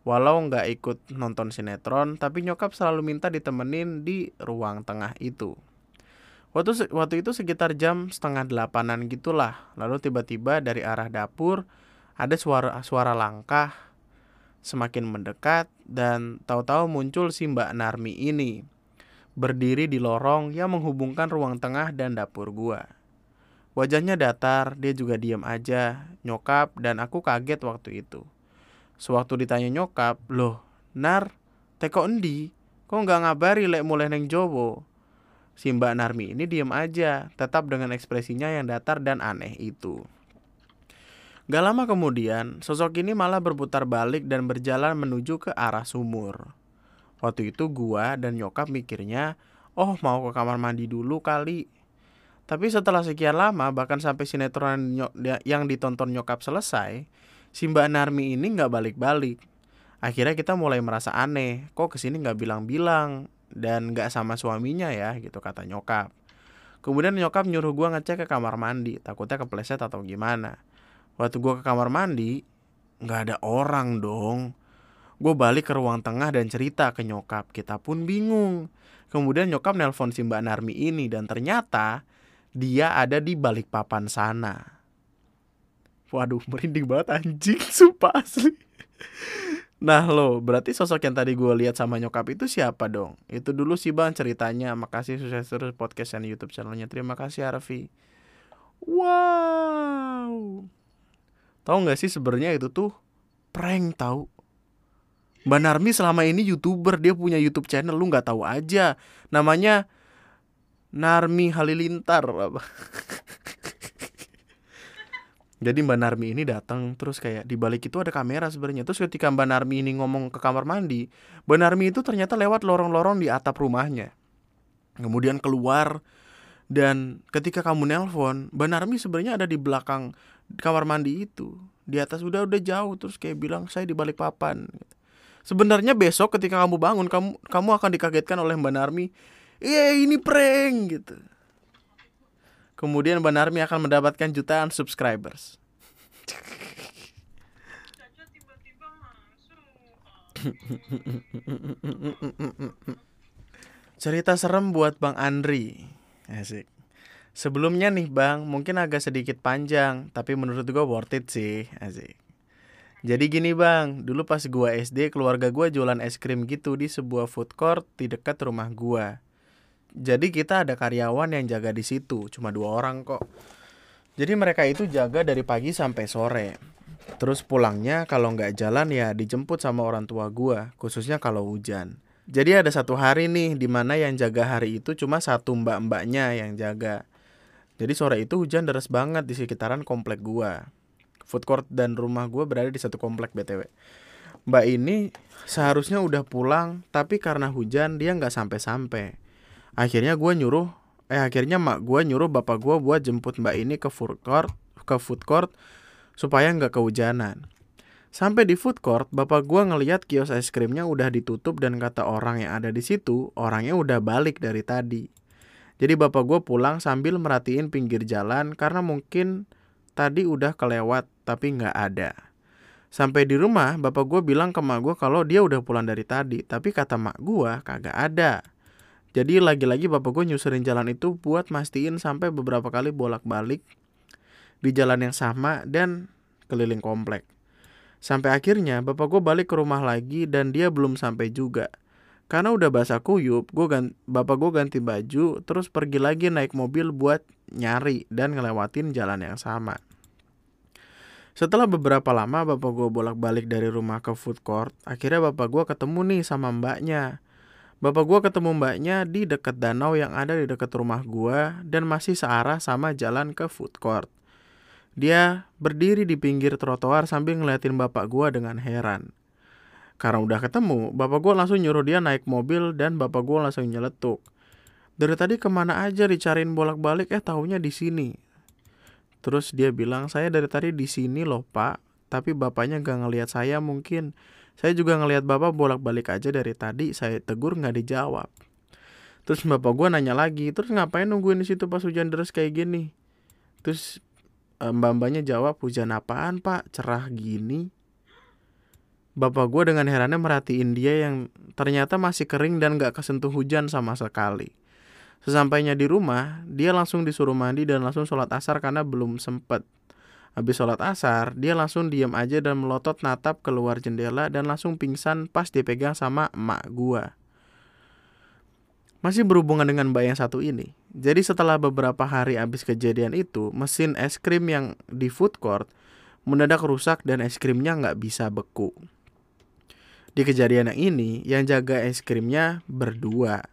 Walau nggak ikut nonton sinetron, tapi nyokap selalu minta ditemenin di ruang tengah itu. Waktu waktu itu sekitar jam setengah delapanan gitulah. Lalu tiba-tiba dari arah dapur ada suara suara langkah semakin mendekat dan tahu-tahu muncul si Mbak Narmi ini berdiri di lorong yang menghubungkan ruang tengah dan dapur gua. Wajahnya datar, dia juga diam aja, nyokap dan aku kaget waktu itu. Sewaktu ditanya nyokap, loh, Nar, teko endi? Kok nggak ngabari lek mulai neng Jowo? Si Mbak Narmi ini diam aja, tetap dengan ekspresinya yang datar dan aneh itu. Gak lama kemudian, sosok ini malah berputar balik dan berjalan menuju ke arah sumur. Waktu itu gua dan nyokap mikirnya, oh mau ke kamar mandi dulu kali. Tapi setelah sekian lama, bahkan sampai sinetron yang ditonton nyokap selesai, si Mbak Narmi ini nggak balik-balik. Akhirnya kita mulai merasa aneh, kok ke sini nggak bilang-bilang dan nggak sama suaminya ya, gitu kata nyokap. Kemudian nyokap nyuruh gua ngecek ke kamar mandi, takutnya kepleset atau gimana waktu gue ke kamar mandi nggak ada orang dong gue balik ke ruang tengah dan cerita ke nyokap kita pun bingung kemudian nyokap nelpon si mbak Narmi ini dan ternyata dia ada di balik papan sana waduh merinding banget anjing sumpah asli Nah lo, berarti sosok yang tadi gue lihat sama nyokap itu siapa dong? Itu dulu sih bang ceritanya. Makasih sukses terus podcast dan YouTube channelnya. Terima kasih Arfi. Wow. Tahu nggak sih sebenarnya itu tuh prank tahu. Mbak Narmi selama ini youtuber dia punya YouTube channel lu nggak tahu aja namanya Narmi Halilintar apa. Jadi Mbak Narmi ini datang terus kayak di balik itu ada kamera sebenarnya. Terus ketika Mbak Narmi ini ngomong ke kamar mandi, Mbak Narmi itu ternyata lewat lorong-lorong di atap rumahnya. Kemudian keluar dan ketika kamu nelpon, Mbak Narmi sebenarnya ada di belakang kamar mandi itu di atas udah udah jauh terus kayak bilang saya di balik papan. Sebenarnya besok ketika kamu bangun kamu kamu akan dikagetkan oleh Mbak Narmi iya ini prank gitu. Kemudian Mbak Narmi akan mendapatkan jutaan subscribers. Cerita serem buat Bang Andri. Asik Sebelumnya nih bang, mungkin agak sedikit panjang, tapi menurut gue worth it sih, asik. Jadi gini bang, dulu pas gue SD keluarga gue jualan es krim gitu di sebuah food court di dekat rumah gue. Jadi kita ada karyawan yang jaga di situ, cuma dua orang kok. Jadi mereka itu jaga dari pagi sampai sore. Terus pulangnya kalau nggak jalan ya dijemput sama orang tua gua, khususnya kalau hujan. Jadi ada satu hari nih di mana yang jaga hari itu cuma satu mbak-mbaknya yang jaga. Jadi sore itu hujan deras banget di sekitaran komplek gua. Food court dan rumah gua berada di satu komplek BTW. Mbak ini seharusnya udah pulang, tapi karena hujan dia nggak sampai-sampai. Akhirnya gua nyuruh, eh akhirnya mak gua nyuruh bapak gua buat jemput mbak ini ke food court, ke food court supaya nggak kehujanan. Sampai di food court, bapak gua ngeliat kios es krimnya udah ditutup dan kata orang yang ada di situ, orangnya udah balik dari tadi. Jadi bapak gua pulang sambil merhatiin pinggir jalan karena mungkin tadi udah kelewat tapi nggak ada. Sampai di rumah, bapak gua bilang ke mak gua kalau dia udah pulang dari tadi, tapi kata mak gua kagak ada. Jadi lagi-lagi bapak gua nyusurin jalan itu buat mastiin sampai beberapa kali bolak-balik di jalan yang sama dan keliling komplek. Sampai akhirnya bapak gue balik ke rumah lagi dan dia belum sampai juga. Karena udah basah kuyup, gua ganti, bapak gue ganti baju, terus pergi lagi naik mobil buat nyari dan ngelewatin jalan yang sama. Setelah beberapa lama bapak gue bolak-balik dari rumah ke food court, akhirnya bapak gue ketemu nih sama mbaknya. Bapak gue ketemu mbaknya di dekat danau yang ada di dekat rumah gue dan masih searah sama jalan ke food court. Dia berdiri di pinggir trotoar sambil ngeliatin bapak gua dengan heran. Karena udah ketemu, bapak gua langsung nyuruh dia naik mobil dan bapak gua langsung nyeletuk. Dari tadi ke mana aja dicariin bolak-balik, eh tahunya di sini. Terus dia bilang, saya dari tadi di sini loh pak, tapi bapaknya gak ngeliat saya mungkin. Saya juga ngeliat bapak bolak-balik aja dari tadi, saya tegur nggak dijawab. Terus bapak gua nanya lagi, terus ngapain nungguin di situ pas hujan deras kayak gini? Terus Eh, mbak-mbaknya jawab hujan apaan pak cerah gini Bapak gue dengan herannya merhatiin dia yang ternyata masih kering dan gak kesentuh hujan sama sekali. Sesampainya di rumah, dia langsung disuruh mandi dan langsung sholat asar karena belum sempet. Habis sholat asar, dia langsung diam aja dan melotot natap keluar jendela dan langsung pingsan pas dipegang sama emak gua. Masih berhubungan dengan mbak yang satu ini. Jadi setelah beberapa hari habis kejadian itu, mesin es krim yang di food court mendadak rusak dan es krimnya nggak bisa beku. Di kejadian yang ini, yang jaga es krimnya berdua.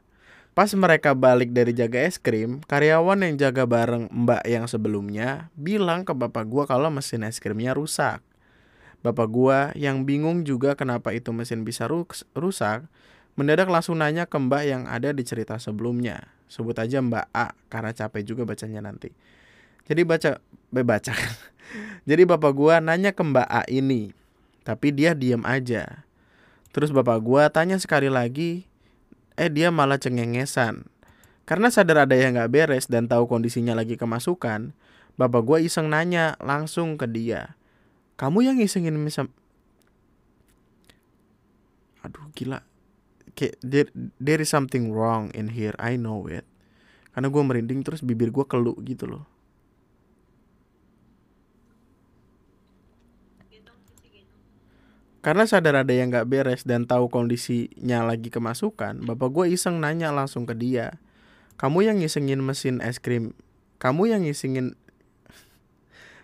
Pas mereka balik dari jaga es krim, karyawan yang jaga bareng mbak yang sebelumnya bilang ke bapak gua kalau mesin es krimnya rusak. Bapak gua yang bingung juga kenapa itu mesin bisa rusak, Mendadak langsung nanya ke mbak yang ada di cerita sebelumnya. Sebut aja mbak A karena capek juga bacanya nanti. Jadi baca, baca. Jadi bapak gua nanya ke mbak A ini. Tapi dia diam aja. Terus bapak gua tanya sekali lagi. Eh dia malah cengengesan. Karena sadar ada yang gak beres dan tahu kondisinya lagi kemasukan. Bapak gua iseng nanya langsung ke dia. Kamu yang isengin misal... Aduh gila kayak there, there is something wrong in here I know it karena gue merinding terus bibir gue keluk gitu loh Karena sadar ada yang gak beres dan tahu kondisinya lagi kemasukan, bapak gue iseng nanya langsung ke dia, kamu yang ngisengin mesin es krim, kamu yang ngisengin,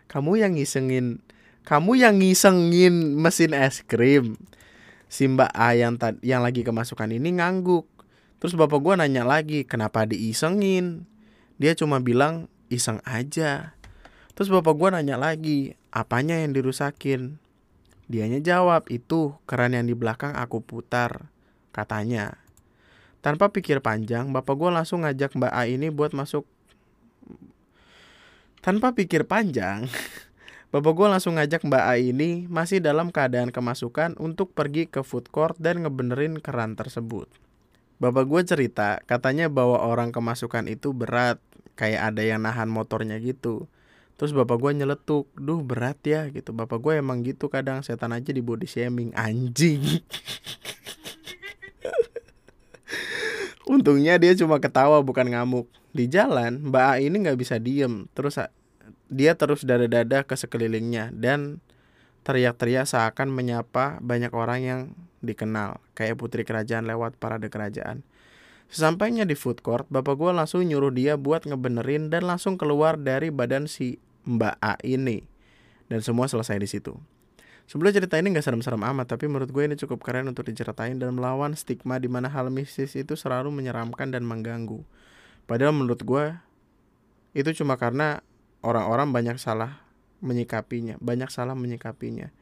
kamu yang ngisengin, kamu yang ngisengin mesin es krim, si Mbak A yang yang lagi kemasukan ini ngangguk. Terus bapak gue nanya lagi, kenapa diisengin? Dia cuma bilang, iseng aja. Terus bapak gue nanya lagi, apanya yang dirusakin? Dianya jawab, itu keran yang di belakang aku putar, katanya. Tanpa pikir panjang, bapak gue langsung ngajak Mbak A ini buat masuk. Tanpa pikir panjang, Bapak gue langsung ngajak Mbak A ini masih dalam keadaan kemasukan untuk pergi ke food court dan ngebenerin keran tersebut. Bapak gue cerita, katanya bawa orang kemasukan itu berat, kayak ada yang nahan motornya gitu. Terus bapak gue nyeletuk, duh berat ya gitu. Bapak gue emang gitu kadang setan aja di body shaming, anjing. Untungnya dia cuma ketawa bukan ngamuk. Di jalan, Mbak A ini nggak bisa diem. Terus dia terus dada-dada ke sekelilingnya dan teriak-teriak seakan menyapa banyak orang yang dikenal, kayak putri kerajaan lewat parade kerajaan. Sesampainya di food court, bapak gue langsung nyuruh dia buat ngebenerin dan langsung keluar dari badan si Mbak A ini. Dan semua selesai di situ. Sebenarnya cerita ini gak serem-serem amat, tapi menurut gue ini cukup keren untuk diceritain dan melawan stigma di mana hal mistis itu selalu menyeramkan dan mengganggu. Padahal menurut gue itu cuma karena orang-orang banyak salah menyikapinya, banyak salah menyikapinya.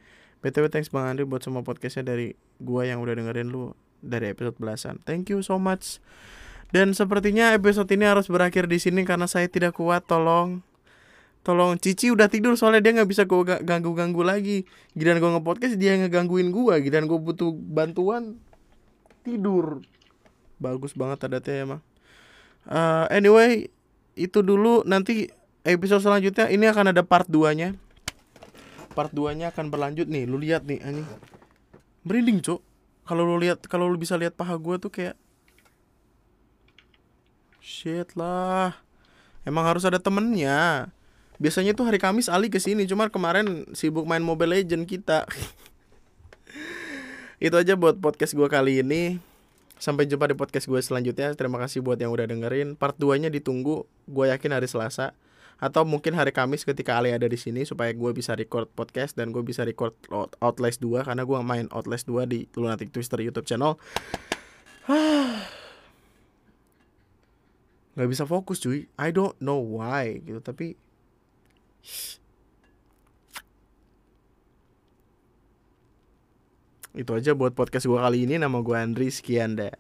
BTW thanks Bang Andri buat semua podcastnya dari gue yang udah dengerin lu dari episode belasan. Thank you so much. Dan sepertinya episode ini harus berakhir di sini karena saya tidak kuat. Tolong. Tolong Cici udah tidur soalnya dia nggak bisa gue ganggu ganggu lagi. Giliran gue ngepodcast dia ngegangguin gue giliran gue butuh bantuan tidur. Bagus banget adatnya emang uh, anyway itu dulu. Nanti episode selanjutnya ini akan ada part 2 nya part 2 nya akan berlanjut nih. Lu lihat nih ini merinding cuk kalau lu lihat kalau lu bisa lihat paha gue tuh kayak shit lah. Emang harus ada temennya. Biasanya tuh hari Kamis Ali ke sini cuma kemarin sibuk main Mobile Legend kita. Itu aja buat podcast gue kali ini. Sampai jumpa di podcast gue selanjutnya. Terima kasih buat yang udah dengerin. Part 2 nya ditunggu gue yakin hari Selasa atau mungkin hari Kamis ketika Ali ada di sini supaya gue bisa record podcast dan gue bisa record Outlast 2 karena gue main Outlast 2 di Lunatic Twister YouTube channel. Nggak bisa fokus cuy. I don't know why gitu. Tapi itu aja buat podcast gue kali ini. Nama gue Andri. Sekian dan.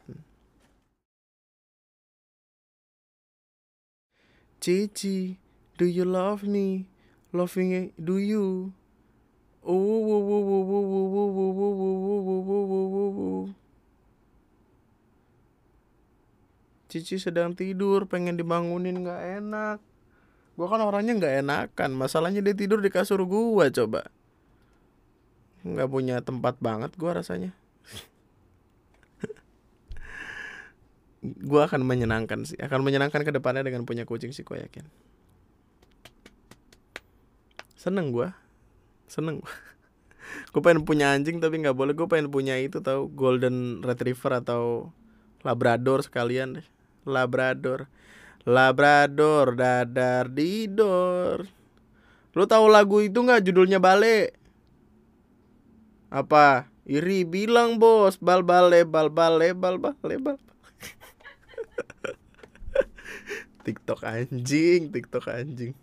Cici do you love me loving do you Cici sedang tidur pengen dibangunin gak enak Gue kan orangnya nggak enakan. Masalahnya dia tidur di kasur gue coba. Nggak punya tempat banget gue rasanya. gue akan menyenangkan sih. Akan menyenangkan ke depannya dengan punya kucing sih gue yakin. Seneng gue. Seneng gue. pengen punya anjing tapi nggak boleh. Gue pengen punya itu tahu golden retriever atau labrador sekalian deh. Labrador Labrador dadar didor. Lo tahu lagu itu nggak judulnya balik? Apa? Iri bilang bos, bal bale bal bale bal bale bal. TikTok anjing, TikTok anjing.